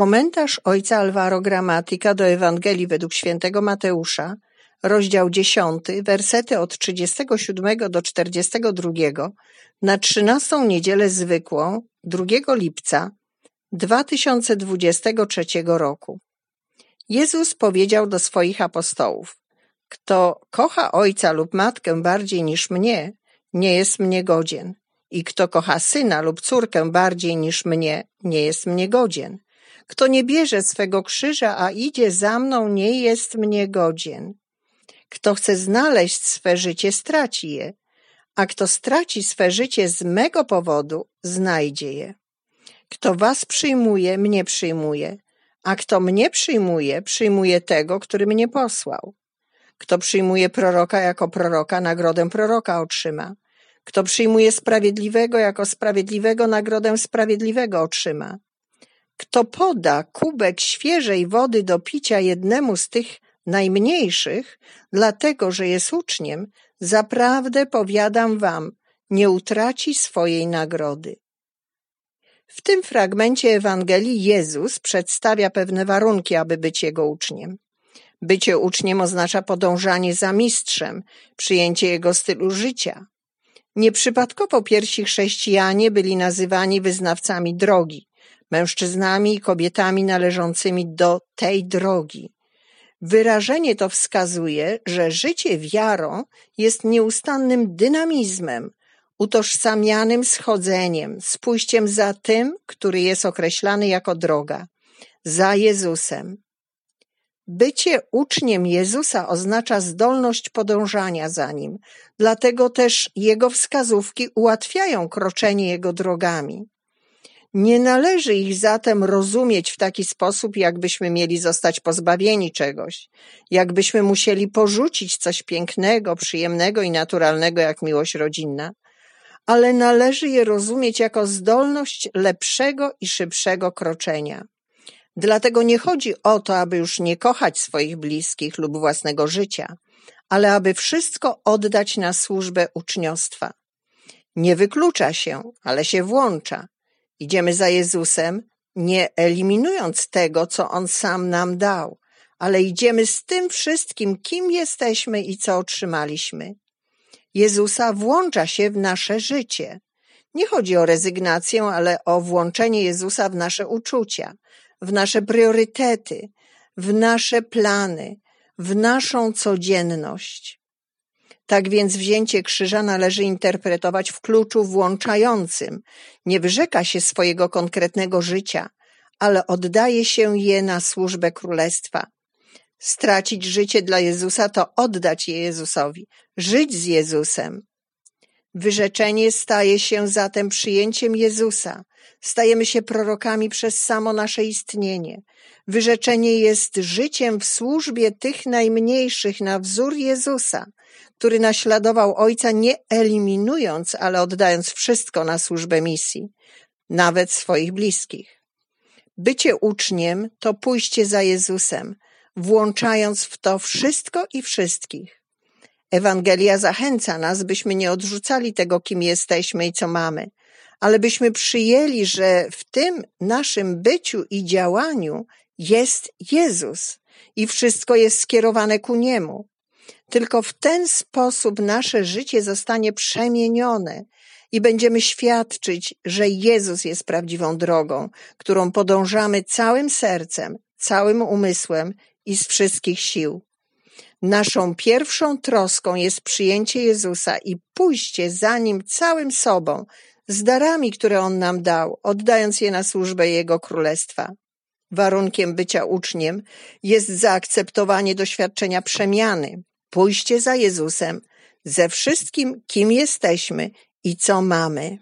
Komentarz ojca Alvaro Gramatyka do Ewangelii według świętego Mateusza, rozdział 10, wersety od 37 do 42 na 13 niedzielę zwykłą 2 lipca 2023 roku. Jezus powiedział do swoich apostołów: Kto kocha ojca lub matkę bardziej niż mnie, nie jest mnie godzien. I kto kocha syna lub córkę bardziej niż mnie, nie jest mnie godzien. Kto nie bierze swego krzyża, a idzie za mną, nie jest mnie godzien. Kto chce znaleźć swe życie, straci je, a kto straci swe życie z mego powodu, znajdzie je. Kto was przyjmuje, mnie przyjmuje, a kto mnie przyjmuje, przyjmuje tego, który mnie posłał. Kto przyjmuje proroka jako proroka, nagrodę proroka otrzyma. Kto przyjmuje sprawiedliwego jako sprawiedliwego, nagrodę sprawiedliwego otrzyma. Kto poda kubek świeżej wody do picia jednemu z tych najmniejszych, dlatego że jest uczniem, zaprawdę powiadam wam, nie utraci swojej nagrody. W tym fragmencie Ewangelii Jezus przedstawia pewne warunki, aby być Jego uczniem. Bycie uczniem oznacza podążanie za mistrzem, przyjęcie Jego stylu życia. Nieprzypadkowo pierwsi chrześcijanie byli nazywani wyznawcami drogi mężczyznami i kobietami należącymi do tej drogi. Wyrażenie to wskazuje, że życie wiarą jest nieustannym dynamizmem, utożsamianym schodzeniem, z pójściem za tym, który jest określany jako droga, za Jezusem. Bycie uczniem Jezusa oznacza zdolność podążania za nim, dlatego też jego wskazówki ułatwiają kroczenie jego drogami. Nie należy ich zatem rozumieć w taki sposób, jakbyśmy mieli zostać pozbawieni czegoś, jakbyśmy musieli porzucić coś pięknego, przyjemnego i naturalnego jak miłość rodzinna, ale należy je rozumieć jako zdolność lepszego i szybszego kroczenia. Dlatego nie chodzi o to, aby już nie kochać swoich bliskich lub własnego życia, ale aby wszystko oddać na służbę uczniostwa. Nie wyklucza się, ale się włącza Idziemy za Jezusem, nie eliminując tego, co On sam nam dał, ale idziemy z tym wszystkim, kim jesteśmy i co otrzymaliśmy. Jezusa włącza się w nasze życie. Nie chodzi o rezygnację, ale o włączenie Jezusa w nasze uczucia, w nasze priorytety, w nasze plany, w naszą codzienność. Tak więc wzięcie krzyża należy interpretować w kluczu włączającym. Nie wyrzeka się swojego konkretnego życia, ale oddaje się je na służbę królestwa. Stracić życie dla Jezusa to oddać je Jezusowi, żyć z Jezusem. Wyrzeczenie staje się zatem przyjęciem Jezusa. Stajemy się prorokami przez samo nasze istnienie. Wyrzeczenie jest życiem w służbie tych najmniejszych na wzór Jezusa, który naśladował Ojca nie eliminując, ale oddając wszystko na służbę misji, nawet swoich bliskich. Bycie uczniem to pójście za Jezusem, włączając w to wszystko i wszystkich. Ewangelia zachęca nas, byśmy nie odrzucali tego, kim jesteśmy i co mamy, ale byśmy przyjęli, że w tym naszym byciu i działaniu jest Jezus i wszystko jest skierowane ku Niemu. Tylko w ten sposób nasze życie zostanie przemienione i będziemy świadczyć, że Jezus jest prawdziwą drogą, którą podążamy całym sercem, całym umysłem i z wszystkich sił. Naszą pierwszą troską jest przyjęcie Jezusa i pójście za Nim całym sobą, z darami, które On nam dał, oddając je na służbę Jego Królestwa. Warunkiem bycia uczniem jest zaakceptowanie doświadczenia przemiany, pójście za Jezusem ze wszystkim, kim jesteśmy i co mamy.